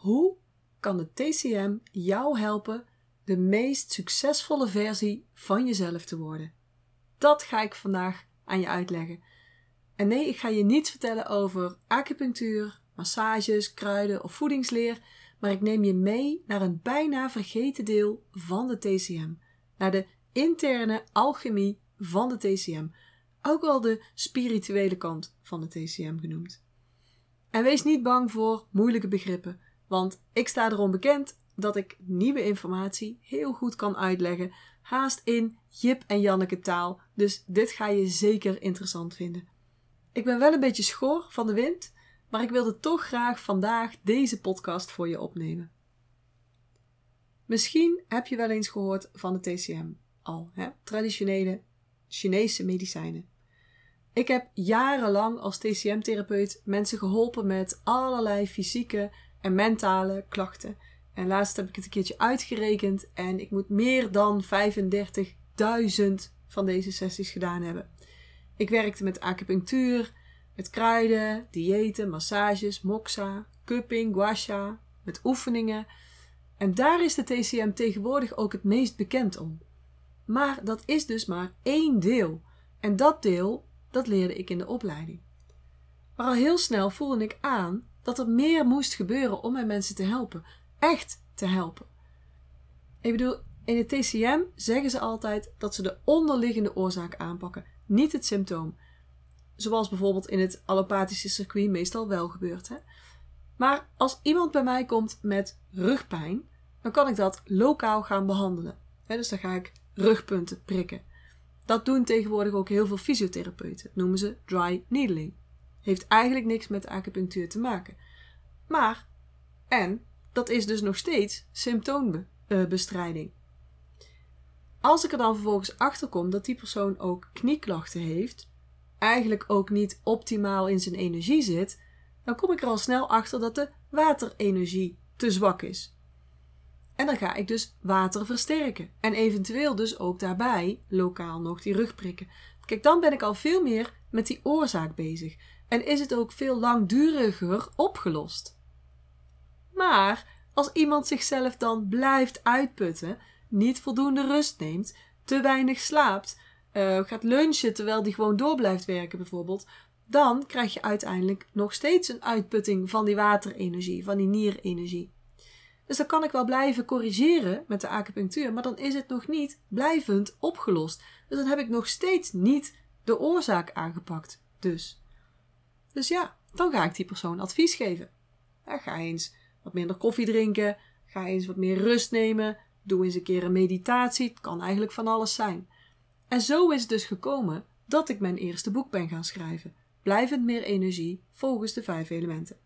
Hoe kan de TCM jou helpen de meest succesvolle versie van jezelf te worden? Dat ga ik vandaag aan je uitleggen. En nee, ik ga je niets vertellen over acupunctuur, massages, kruiden of voedingsleer, maar ik neem je mee naar een bijna vergeten deel van de TCM, naar de interne alchemie van de TCM, ook wel de spirituele kant van de TCM genoemd. En wees niet bang voor moeilijke begrippen, want ik sta erom bekend dat ik nieuwe informatie heel goed kan uitleggen, haast in Jip en Janneke taal, dus dit ga je zeker interessant vinden. Ik ben wel een beetje schor van de wind, maar ik wilde toch graag vandaag deze podcast voor je opnemen. Misschien heb je wel eens gehoord van de TCM al, hè? traditionele Chinese medicijnen. Ik heb jarenlang als TCM-therapeut mensen geholpen met allerlei fysieke en mentale klachten. En laatst heb ik het een keertje uitgerekend en ik moet meer dan 35.000 van deze sessies gedaan hebben. Ik werkte met acupunctuur, met kruiden, diëten, massages, moxa, cupping, guasha, met oefeningen. En daar is de TCM tegenwoordig ook het meest bekend om. Maar dat is dus maar één deel. En dat deel, dat leerde ik in de opleiding. Maar al heel snel voelde ik aan dat er meer moest gebeuren om mijn mensen te helpen. Echt te helpen. Ik bedoel, in het TCM zeggen ze altijd dat ze de onderliggende oorzaak aanpakken, niet het symptoom. Zoals bijvoorbeeld in het allopathische circuit meestal wel gebeurt. Hè? Maar als iemand bij mij komt met rugpijn, dan kan ik dat lokaal gaan behandelen. dus dan ga ik rugpunten prikken. Dat doen tegenwoordig ook heel veel fysiotherapeuten. Dat noemen ze dry needling. Heeft eigenlijk niks met acupunctuur te maken. Maar, en, dat is dus nog steeds symptoombestrijding. Als ik er dan vervolgens achter kom dat die persoon ook knieklachten heeft, eigenlijk ook niet optimaal in zijn energie zit, dan kom ik er al snel achter dat de waterenergie te zwak is. En dan ga ik dus water versterken. En eventueel dus ook daarbij lokaal nog die rug prikken. Kijk, dan ben ik al veel meer met die oorzaak bezig. En is het ook veel langduriger opgelost. Maar als iemand zichzelf dan blijft uitputten, niet voldoende rust neemt, te weinig slaapt, uh, gaat lunchen terwijl die gewoon door blijft werken bijvoorbeeld, dan krijg je uiteindelijk nog steeds een uitputting van die waterenergie, van die nierenergie. Dus dan kan ik wel blijven corrigeren met de acupunctuur, maar dan is het nog niet blijvend opgelost. Dus dan heb ik nog steeds niet de oorzaak aangepakt. Dus. Dus ja, dan ga ik die persoon advies geven. Ga eens wat minder koffie drinken. Ga eens wat meer rust nemen. Doe eens een keer een meditatie. Het kan eigenlijk van alles zijn. En zo is het dus gekomen dat ik mijn eerste boek ben gaan schrijven. Blijvend meer energie volgens de vijf elementen.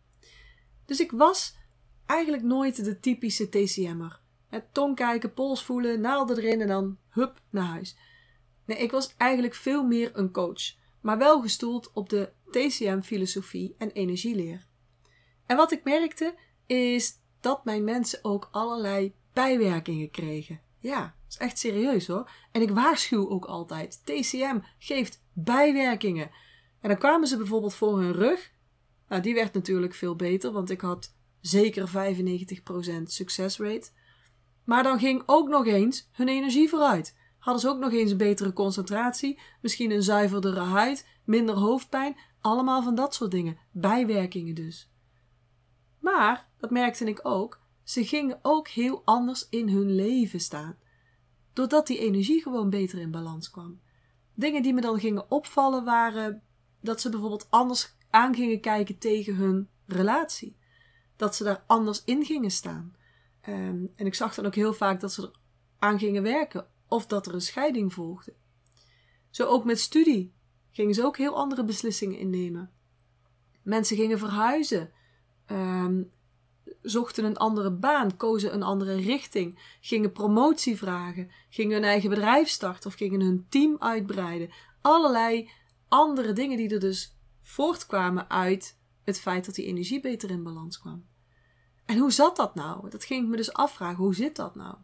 Dus ik was eigenlijk nooit de typische TCM'er. Het tong kijken, pols voelen, naalden erin en dan hup naar huis. Nee, ik was eigenlijk veel meer een coach, maar wel gestoeld op de TCM-filosofie en energieleer. En wat ik merkte is dat mijn mensen ook allerlei bijwerkingen kregen. Ja, dat is echt serieus hoor. En ik waarschuw ook altijd: TCM geeft bijwerkingen. En dan kwamen ze bijvoorbeeld voor hun rug. Nou, die werd natuurlijk veel beter, want ik had zeker 95% succesrate. Maar dan ging ook nog eens hun energie vooruit. Hadden ze ook nog eens een betere concentratie, misschien een zuiverdere huid, minder hoofdpijn, allemaal van dat soort dingen. Bijwerkingen dus. Maar, dat merkte ik ook, ze gingen ook heel anders in hun leven staan. Doordat die energie gewoon beter in balans kwam. Dingen die me dan gingen opvallen waren dat ze bijvoorbeeld anders aan gingen kijken tegen hun relatie dat ze daar anders in gingen staan. Um, en ik zag dan ook heel vaak dat ze er aan gingen werken of dat er een scheiding volgde. Zo ook met studie gingen ze ook heel andere beslissingen innemen. Mensen gingen verhuizen, um, zochten een andere baan, kozen een andere richting, gingen promotie vragen, gingen hun eigen bedrijf starten of gingen hun team uitbreiden. Allerlei andere dingen die er dus voortkwamen uit het feit dat die energie beter in balans kwam. En hoe zat dat nou? Dat ging ik me dus afvragen. Hoe zit dat nou?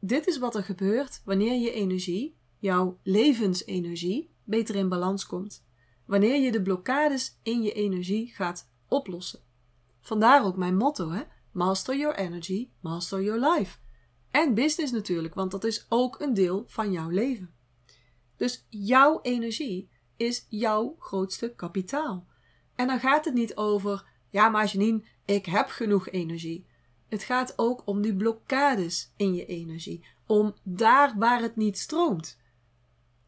Dit is wat er gebeurt wanneer je energie, jouw levensenergie, beter in balans komt. Wanneer je de blokkades in je energie gaat oplossen. Vandaar ook mijn motto, hè? Master your energy, master your life. En business natuurlijk, want dat is ook een deel van jouw leven. Dus jouw energie is jouw grootste kapitaal. En dan gaat het niet over, ja maar Janine, ik heb genoeg energie. Het gaat ook om die blokkades in je energie, om daar waar het niet stroomt.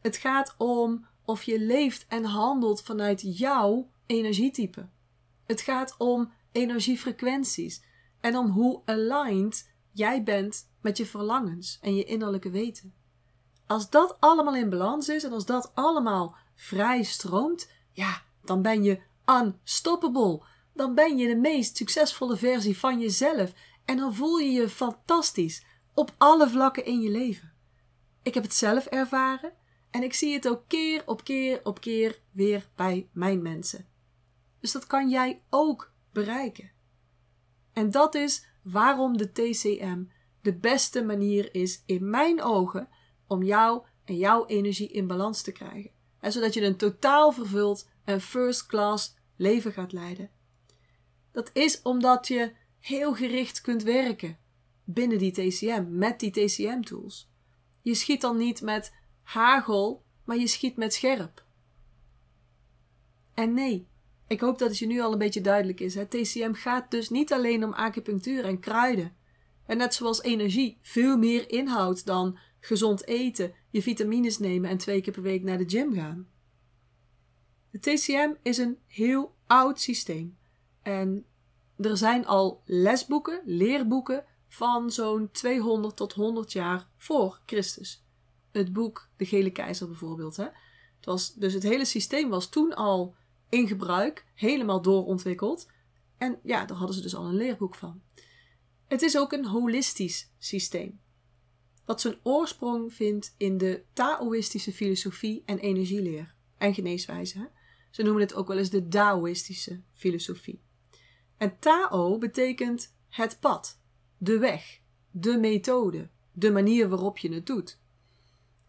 Het gaat om of je leeft en handelt vanuit jouw energietype. Het gaat om energiefrequenties en om hoe aligned jij bent met je verlangens en je innerlijke weten. Als dat allemaal in balans is en als dat allemaal vrij stroomt, ja, dan ben je unstoppable. Dan ben je de meest succesvolle versie van jezelf en dan voel je je fantastisch op alle vlakken in je leven. Ik heb het zelf ervaren en ik zie het ook keer op keer op keer weer bij mijn mensen. Dus dat kan jij ook bereiken. En dat is waarom de TCM de beste manier is in mijn ogen om jou en jouw energie in balans te krijgen. En zodat je een totaal vervuld en first class leven gaat leiden. Dat is omdat je heel gericht kunt werken binnen die TCM, met die TCM tools. Je schiet dan niet met hagel, maar je schiet met scherp. En nee, ik hoop dat het je nu al een beetje duidelijk is. Het TCM gaat dus niet alleen om acupunctuur en kruiden. En net zoals energie veel meer inhoudt dan gezond eten, je vitamines nemen en twee keer per week naar de gym gaan. De TCM is een heel oud systeem. En er zijn al lesboeken, leerboeken van zo'n 200 tot 100 jaar voor Christus. Het boek De Gele Keizer bijvoorbeeld. Hè? Het was, dus het hele systeem was toen al in gebruik, helemaal doorontwikkeld. En ja, daar hadden ze dus al een leerboek van. Het is ook een holistisch systeem, wat zijn oorsprong vindt in de Taoïstische filosofie en energieleer en geneeswijze. Ze noemen het ook wel eens de Taoïstische filosofie. En Tao betekent het pad, de weg, de methode, de manier waarop je het doet.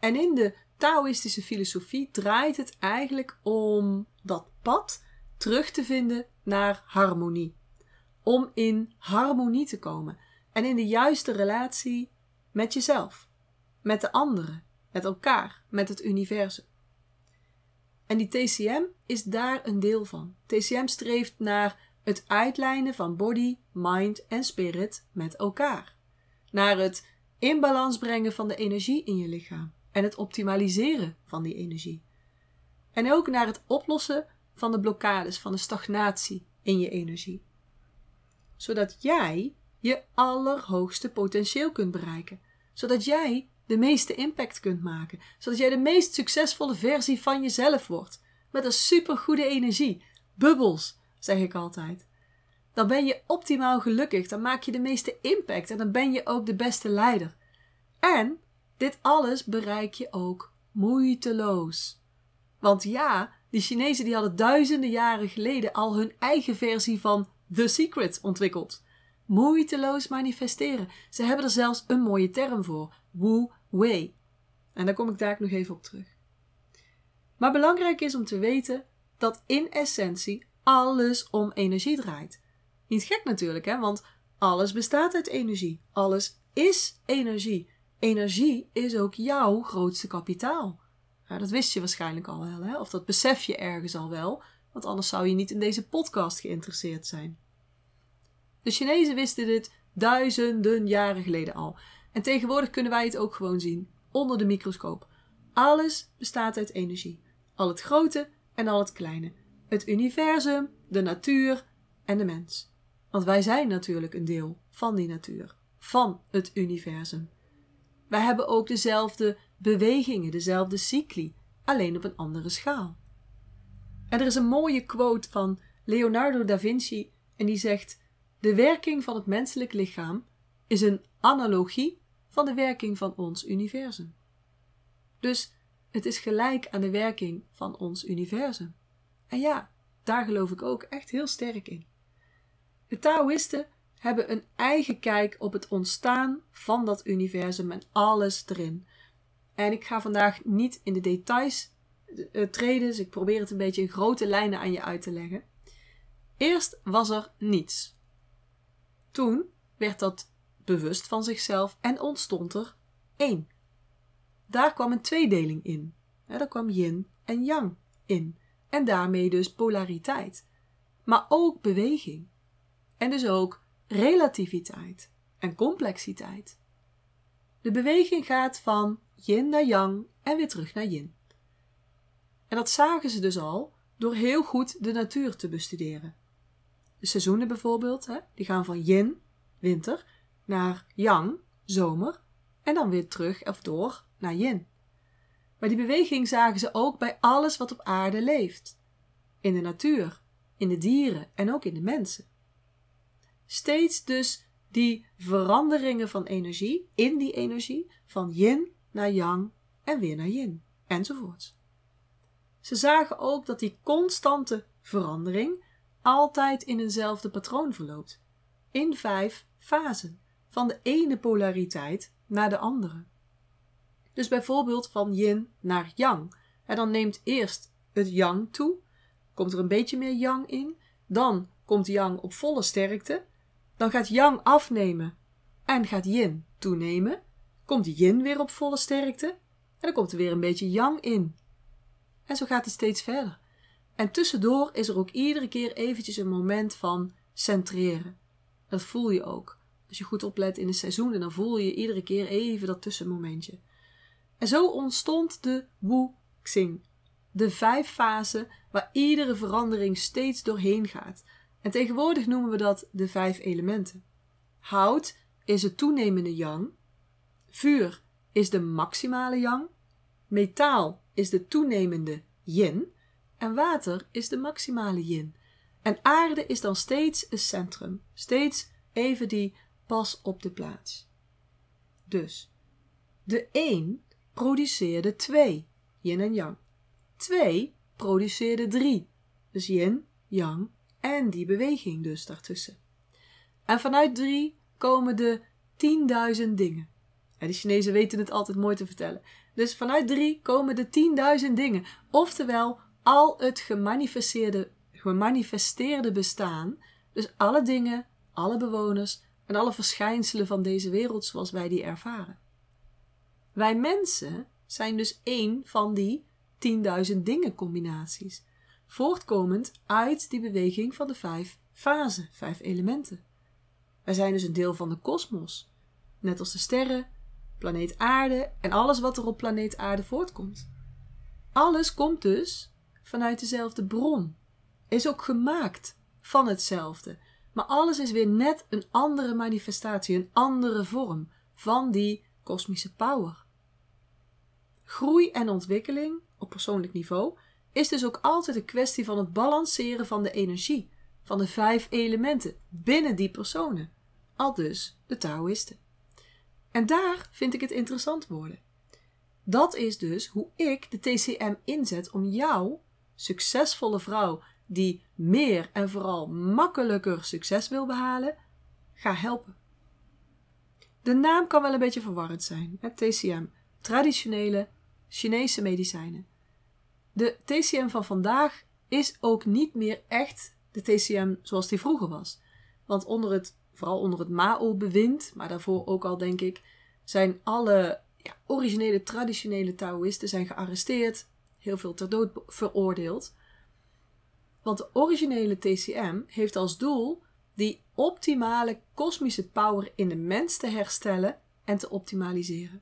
En in de Taoïstische filosofie draait het eigenlijk om dat pad terug te vinden naar harmonie. Om in harmonie te komen en in de juiste relatie met jezelf, met de anderen, met elkaar, met het universum. En die TCM is daar een deel van. TCM streeft naar het uitlijnen van body, mind en spirit met elkaar. Naar het in balans brengen van de energie in je lichaam en het optimaliseren van die energie. En ook naar het oplossen van de blokkades, van de stagnatie in je energie. Zodat jij je allerhoogste potentieel kunt bereiken. Zodat jij de meeste impact kunt maken. Zodat jij de meest succesvolle versie van jezelf wordt. Met een supergoede energie. Bubbels, zeg ik altijd. Dan ben je optimaal gelukkig. Dan maak je de meeste impact. En dan ben je ook de beste leider. En dit alles bereik je ook moeiteloos. Want ja, die Chinezen die hadden duizenden jaren geleden al hun eigen versie van The Secret ontwikkeld. Moeiteloos manifesteren. Ze hebben er zelfs een mooie term voor: Wu Wei. En daar kom ik daar nog even op terug. Maar belangrijk is om te weten dat in essentie alles om energie draait. Niet gek natuurlijk, hè? want alles bestaat uit energie. Alles is energie. Energie is ook jouw grootste kapitaal. Ja, dat wist je waarschijnlijk al wel, hè? of dat besef je ergens al wel, want anders zou je niet in deze podcast geïnteresseerd zijn. De Chinezen wisten dit duizenden jaren geleden al. En tegenwoordig kunnen wij het ook gewoon zien, onder de microscoop. Alles bestaat uit energie. Al het grote en al het kleine. Het universum, de natuur en de mens. Want wij zijn natuurlijk een deel van die natuur, van het universum. Wij hebben ook dezelfde bewegingen, dezelfde cycli, alleen op een andere schaal. En er is een mooie quote van Leonardo da Vinci en die zegt: De werking van het menselijk lichaam is een analogie van de werking van ons universum. Dus het is gelijk aan de werking van ons universum. En ja, daar geloof ik ook echt heel sterk in. De Taoïsten hebben een eigen kijk op het ontstaan van dat universum en alles erin. En ik ga vandaag niet in de details uh, treden, dus ik probeer het een beetje in grote lijnen aan je uit te leggen. Eerst was er niets. Toen werd dat bewust van zichzelf en ontstond er één. Daar kwam een tweedeling in. Ja, daar kwam yin en yang in. En daarmee dus polariteit. Maar ook beweging. En dus ook relativiteit en complexiteit. De beweging gaat van yin naar yang en weer terug naar yin. En dat zagen ze dus al door heel goed de natuur te bestuderen. De seizoenen bijvoorbeeld, hè, die gaan van yin, winter, naar yang, zomer, en dan weer terug of door naar yin. Maar die beweging zagen ze ook bij alles wat op aarde leeft. In de natuur, in de dieren en ook in de mensen. Steeds dus die veranderingen van energie, in die energie, van yin naar yang en weer naar yin, enzovoorts. Ze zagen ook dat die constante verandering altijd in eenzelfde patroon verloopt, in vijf fasen, van de ene polariteit naar de andere. Dus bijvoorbeeld van yin naar yang. En dan neemt eerst het yang toe, komt er een beetje meer yang in, dan komt yang op volle sterkte, dan gaat yang afnemen en gaat yin toenemen, komt yin weer op volle sterkte en dan komt er weer een beetje yang in. En zo gaat het steeds verder. En tussendoor is er ook iedere keer eventjes een moment van centreren. Dat voel je ook. Als je goed oplet in de seizoenen, dan voel je iedere keer even dat tussenmomentje. En zo ontstond de Wu Xing, de vijf fasen waar iedere verandering steeds doorheen gaat. En tegenwoordig noemen we dat de vijf elementen. Hout is het toenemende yang, vuur is de maximale yang, metaal is de toenemende yin en water is de maximale yin. En aarde is dan steeds een centrum, steeds even die pas op de plaats. Dus, de een produceerde twee, yin en yang. Twee produceerde drie, dus yin, yang en die beweging dus daartussen. En vanuit drie komen de tienduizend dingen. En de Chinezen weten het altijd mooi te vertellen. Dus vanuit drie komen de tienduizend dingen. Oftewel, al het gemanifesteerde, gemanifesteerde bestaan. Dus alle dingen, alle bewoners en alle verschijnselen van deze wereld zoals wij die ervaren. Wij mensen zijn dus één van die tienduizend dingen combinaties, voortkomend uit die beweging van de vijf fasen, vijf elementen. Wij zijn dus een deel van de kosmos, net als de sterren, planeet Aarde en alles wat er op planeet Aarde voortkomt. Alles komt dus vanuit dezelfde bron, is ook gemaakt van hetzelfde, maar alles is weer net een andere manifestatie, een andere vorm van die kosmische power. Groei en ontwikkeling op persoonlijk niveau is dus ook altijd een kwestie van het balanceren van de energie van de vijf elementen binnen die personen, al dus de Taoïsten. En daar vind ik het interessant worden. Dat is dus hoe ik de TCM inzet om jou, succesvolle vrouw die meer en vooral makkelijker succes wil behalen, ga helpen. De naam kan wel een beetje verwarrend zijn. TCM, traditionele Chinese medicijnen. De TCM van vandaag is ook niet meer echt de TCM zoals die vroeger was. Want onder het, vooral onder het Mao-bewind, maar daarvoor ook al denk ik, zijn alle ja, originele traditionele Taoïsten zijn gearresteerd, heel veel ter dood veroordeeld. Want de originele TCM heeft als doel die optimale kosmische power in de mens te herstellen en te optimaliseren.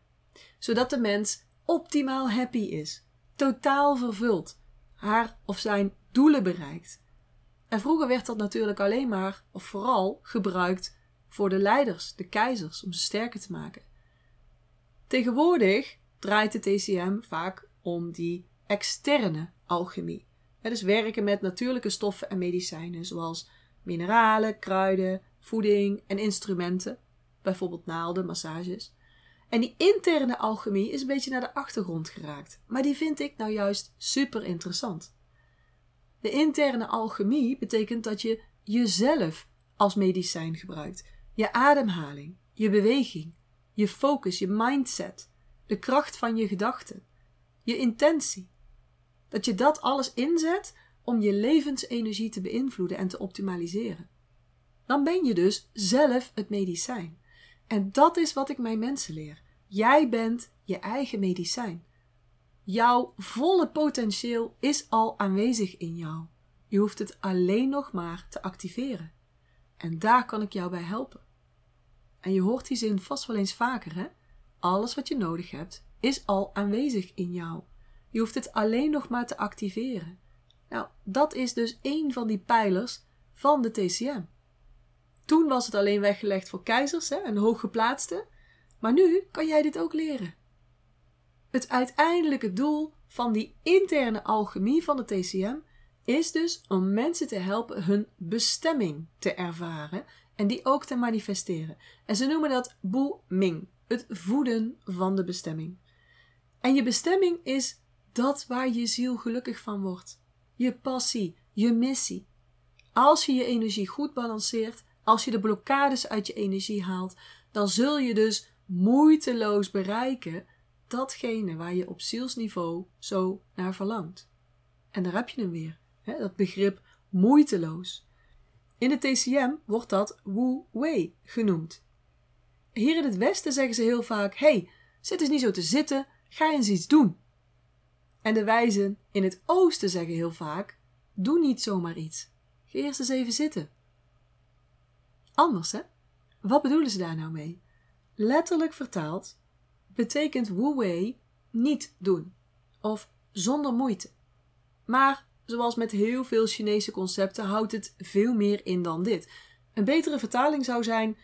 Zodat de mens optimaal happy is, totaal vervuld, haar of zijn doelen bereikt. En vroeger werd dat natuurlijk alleen maar, of vooral, gebruikt voor de leiders, de keizers, om ze sterker te maken. Tegenwoordig draait de TCM vaak om die externe alchemie. dus werken met natuurlijke stoffen en medicijnen, zoals mineralen, kruiden, voeding en instrumenten, bijvoorbeeld naalden, massages. En die interne alchemie is een beetje naar de achtergrond geraakt, maar die vind ik nou juist super interessant. De interne alchemie betekent dat je jezelf als medicijn gebruikt, je ademhaling, je beweging, je focus, je mindset, de kracht van je gedachten, je intentie. Dat je dat alles inzet om je levensenergie te beïnvloeden en te optimaliseren. dan ben je dus zelf het medicijn. En dat is wat ik mijn mensen leer. Jij bent je eigen medicijn. Jouw volle potentieel is al aanwezig in jou. Je hoeft het alleen nog maar te activeren. En daar kan ik jou bij helpen. En je hoort die zin vast wel eens vaker, hè? Alles wat je nodig hebt is al aanwezig in jou. Je hoeft het alleen nog maar te activeren. Nou, dat is dus één van die pijlers van de TCM. Toen was het alleen weggelegd voor keizers hè, en hooggeplaatsten, maar nu kan jij dit ook leren. Het uiteindelijke doel van die interne alchemie van de TCM is dus om mensen te helpen hun bestemming te ervaren en die ook te manifesteren. En ze noemen dat Bu Ming, het voeden van de bestemming. En je bestemming is dat waar je ziel gelukkig van wordt. Je passie, je missie. Als je je energie goed balanceert, als je de blokkades uit je energie haalt, dan zul je dus moeiteloos bereiken datgene waar je op zielsniveau zo naar verlangt. En daar heb je hem weer, hè, dat begrip moeiteloos. In de TCM wordt dat Wu Wei genoemd. Hier in het Westen zeggen ze heel vaak: hey, zit eens niet zo te zitten, ga eens iets doen. En de wijzen in het Oosten zeggen heel vaak: doe niet zomaar iets. Ga eerst eens even zitten. Anders, hè? Wat bedoelen ze daar nou mee? Letterlijk vertaald betekent Wu Wei niet doen of zonder moeite. Maar zoals met heel veel Chinese concepten houdt het veel meer in dan dit. Een betere vertaling zou zijn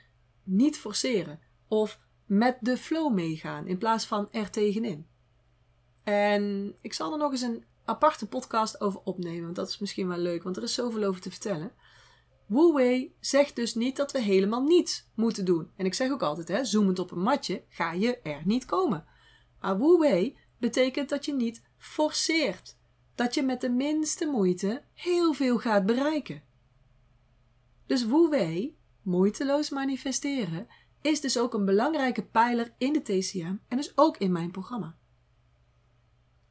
niet forceren of met de flow meegaan in plaats van er tegenin. En ik zal er nog eens een aparte podcast over opnemen, want dat is misschien wel leuk, want er is zoveel over te vertellen. Wu Wei zegt dus niet dat we helemaal niets moeten doen. En ik zeg ook altijd, hè, zoemend op een matje, ga je er niet komen. Maar Wu Wei betekent dat je niet forceert. Dat je met de minste moeite heel veel gaat bereiken. Dus Wu Wei, moeiteloos manifesteren, is dus ook een belangrijke pijler in de TCM en dus ook in mijn programma.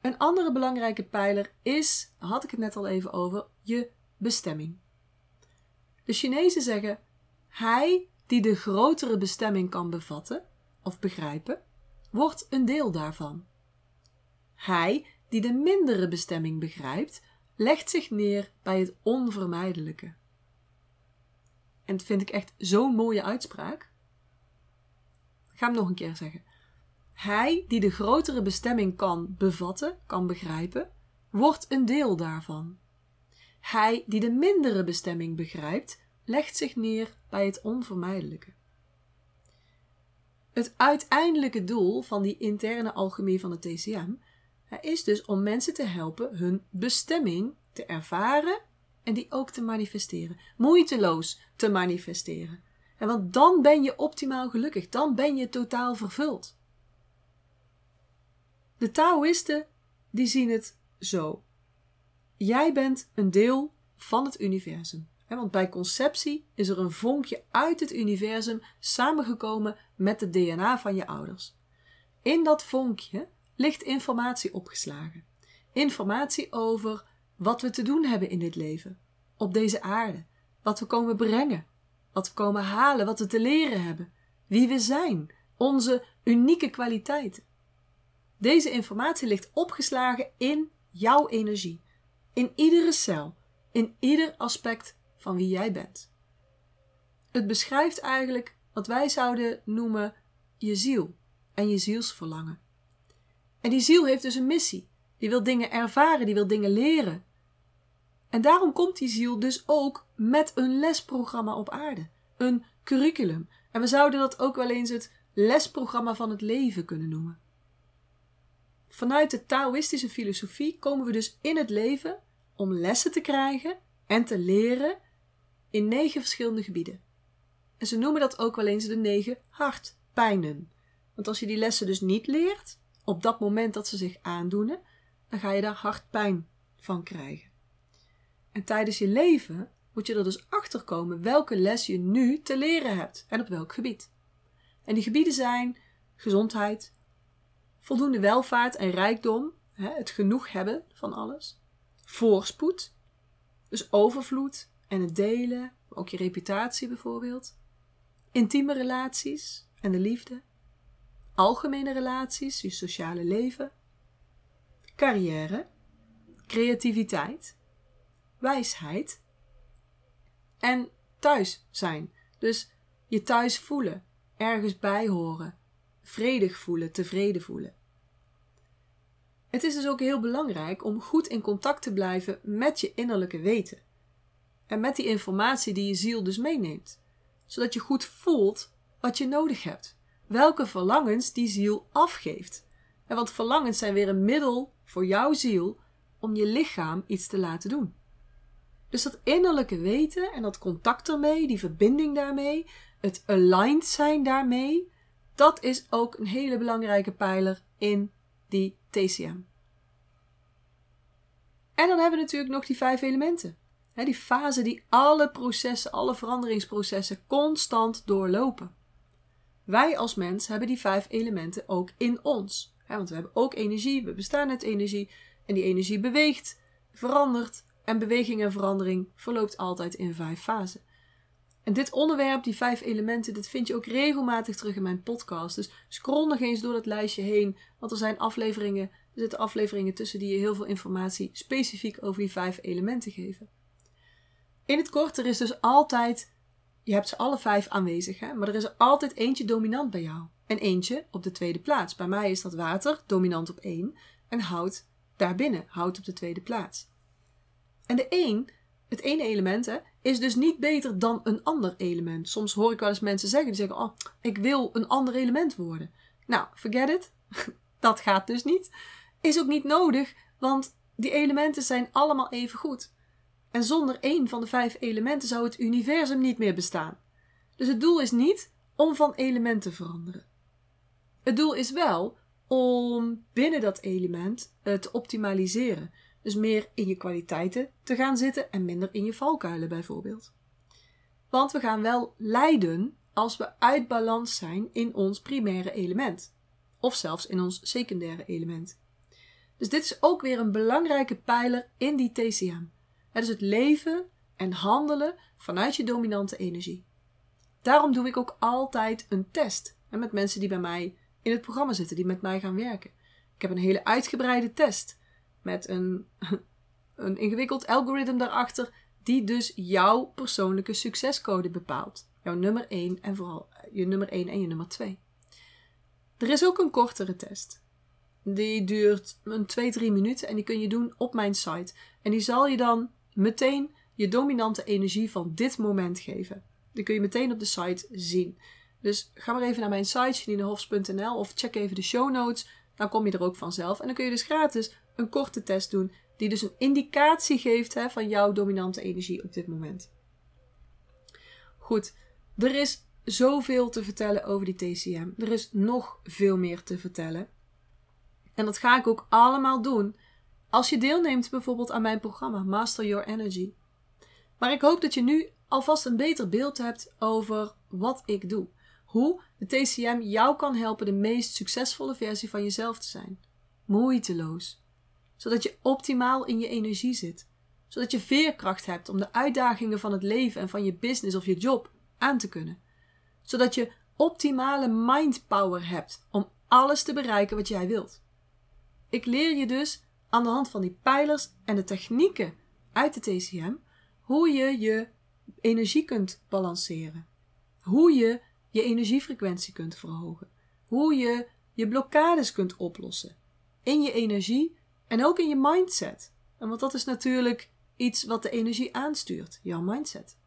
Een andere belangrijke pijler is, had ik het net al even over, je bestemming. De Chinezen zeggen: Hij die de grotere bestemming kan bevatten of begrijpen, wordt een deel daarvan. Hij die de mindere bestemming begrijpt, legt zich neer bij het onvermijdelijke. En dat vind ik echt zo'n mooie uitspraak. Ga hem nog een keer zeggen. Hij die de grotere bestemming kan bevatten, kan begrijpen, wordt een deel daarvan. Hij die de mindere bestemming begrijpt, legt zich neer bij het onvermijdelijke. Het uiteindelijke doel van die interne alchemie van de TCM is dus om mensen te helpen hun bestemming te ervaren en die ook te manifesteren. Moeiteloos te manifesteren. En want dan ben je optimaal gelukkig, dan ben je totaal vervuld. De Taoïsten die zien het zo. Jij bent een deel van het universum. Want bij conceptie is er een vonkje uit het universum samengekomen met het DNA van je ouders. In dat vonkje ligt informatie opgeslagen. Informatie over wat we te doen hebben in dit leven, op deze aarde, wat we komen brengen, wat we komen halen, wat we te leren hebben, wie we zijn, onze unieke kwaliteiten. Deze informatie ligt opgeslagen in jouw energie, in iedere cel, in ieder aspect van wie jij bent. Het beschrijft eigenlijk wat wij zouden noemen je ziel en je zielsverlangen. En die ziel heeft dus een missie. Die wil dingen ervaren, die wil dingen leren. En daarom komt die ziel dus ook met een lesprogramma op aarde, een curriculum. En we zouden dat ook wel eens het lesprogramma van het leven kunnen noemen. Vanuit de Taoïstische filosofie komen we dus in het leven om lessen te krijgen en te leren in negen verschillende gebieden. En ze noemen dat ook wel eens de negen hartpijnen. Want als je die lessen dus niet leert, op dat moment dat ze zich aandoen, dan ga je daar hartpijn van krijgen. En tijdens je leven moet je er dus achter komen welke les je nu te leren hebt en op welk gebied. En die gebieden zijn gezondheid, voldoende welvaart en rijkdom, het genoeg hebben van alles, voorspoed, dus overvloed en het delen, ook je reputatie bijvoorbeeld, intieme relaties en de liefde, algemene relaties, je sociale leven, carrière, creativiteit, wijsheid en thuis zijn. Dus je thuis voelen, ergens bij horen, vredig voelen, tevreden voelen. Het is dus ook heel belangrijk om goed in contact te blijven met je innerlijke weten. En met die informatie die je ziel dus meeneemt. Zodat je goed voelt wat je nodig hebt. Welke verlangens die ziel afgeeft. En want verlangens zijn weer een middel voor jouw ziel om je lichaam iets te laten doen. Dus dat innerlijke weten en dat contact ermee, die verbinding daarmee, het aligned zijn daarmee, dat is ook een hele belangrijke pijler in die TCM. En dan hebben we natuurlijk nog die vijf elementen. die fase die alle processen, alle veranderingsprocessen constant doorlopen. Wij als mens hebben die vijf elementen ook in ons. want we hebben ook energie, we bestaan uit energie. En die energie beweegt, verandert. En beweging en verandering verloopt altijd in vijf fasen. En dit onderwerp, die vijf elementen, dit vind je ook regelmatig terug in mijn podcast. Dus scroll nog eens door dat lijstje heen. Want er zijn afleveringen, er zitten afleveringen tussen die je heel veel informatie specifiek over die vijf elementen geven. In het kort, er is dus altijd, je hebt ze alle vijf aanwezig, hè? maar er is er altijd eentje dominant bij jou. En eentje op de tweede plaats. Bij mij is dat water, dominant op één. En hout daarbinnen, hout op de tweede plaats. En de één het ene element is dus niet beter dan een ander element. Soms hoor ik wel eens mensen zeggen, die zeggen, oh, ik wil een ander element worden. Nou, forget it. Dat gaat dus niet. Is ook niet nodig, want die elementen zijn allemaal even goed. En zonder één van de vijf elementen zou het universum niet meer bestaan. Dus het doel is niet om van element te veranderen. Het doel is wel om binnen dat element te optimaliseren. Dus meer in je kwaliteiten te gaan zitten en minder in je valkuilen bijvoorbeeld. Want we gaan wel lijden als we uit balans zijn in ons primaire element. Of zelfs in ons secundaire element. Dus dit is ook weer een belangrijke pijler in die TCM. Het is het leven en handelen vanuit je dominante energie. Daarom doe ik ook altijd een test. Met mensen die bij mij in het programma zitten, die met mij gaan werken. Ik heb een hele uitgebreide test met een, een ingewikkeld algoritme daarachter, die dus jouw persoonlijke succescode bepaalt. Jouw nummer 1 en vooral je nummer 1 en je nummer 2. Er is ook een kortere test. Die duurt een 2-3 minuten en die kun je doen op mijn site. En die zal je dan meteen je dominante energie van dit moment geven. Die kun je meteen op de site zien. Dus ga maar even naar mijn site, janinehofs.nl of check even de show notes. Dan kom je er ook vanzelf. En dan kun je dus gratis een korte test doen, die dus een indicatie geeft hè, van jouw dominante energie op dit moment. Goed, er is zoveel te vertellen over die TCM. Er is nog veel meer te vertellen. En dat ga ik ook allemaal doen als je deelneemt bijvoorbeeld aan mijn programma Master Your Energy. Maar ik hoop dat je nu alvast een beter beeld hebt over wat ik doe. Hoe de TCM jou kan helpen de meest succesvolle versie van jezelf te zijn. Moeiteloos zodat je optimaal in je energie zit, zodat je veerkracht hebt om de uitdagingen van het leven en van je business of je job aan te kunnen, zodat je optimale mindpower hebt om alles te bereiken wat jij wilt. Ik leer je dus aan de hand van die pijlers en de technieken uit de TCM hoe je je energie kunt balanceren, hoe je je energiefrequentie kunt verhogen, hoe je je blokkades kunt oplossen in je energie en ook in je mindset. En want dat is natuurlijk iets wat de energie aanstuurt, jouw mindset.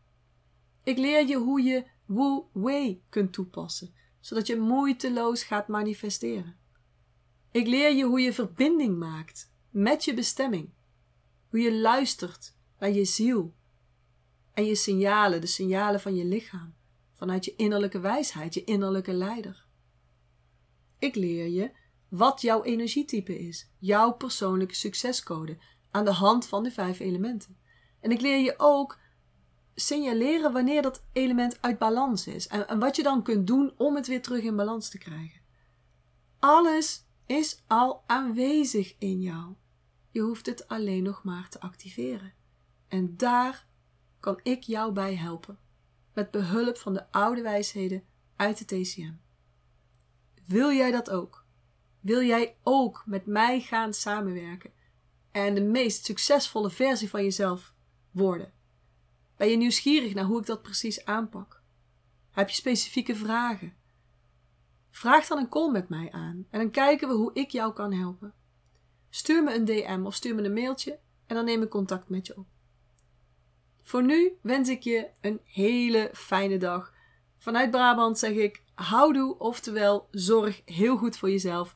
Ik leer je hoe je Wu Wei kunt toepassen, zodat je moeiteloos gaat manifesteren. Ik leer je hoe je verbinding maakt met je bestemming. Hoe je luistert naar je ziel en je signalen, de signalen van je lichaam, vanuit je innerlijke wijsheid, je innerlijke leider. Ik leer je wat jouw energietype is, jouw persoonlijke succescode, aan de hand van de vijf elementen. En ik leer je ook signaleren wanneer dat element uit balans is en, en wat je dan kunt doen om het weer terug in balans te krijgen. Alles is al aanwezig in jou. Je hoeft het alleen nog maar te activeren. En daar kan ik jou bij helpen, met behulp van de oude wijsheden uit de TCM. Wil jij dat ook? Wil jij ook met mij gaan samenwerken en de meest succesvolle versie van jezelf worden? Ben je nieuwsgierig naar hoe ik dat precies aanpak? Heb je specifieke vragen? Vraag dan een call met mij aan en dan kijken we hoe ik jou kan helpen. Stuur me een DM of stuur me een mailtje en dan neem ik contact met je op. Voor nu wens ik je een hele fijne dag. Vanuit Brabant zeg ik houdoe, oftewel zorg heel goed voor jezelf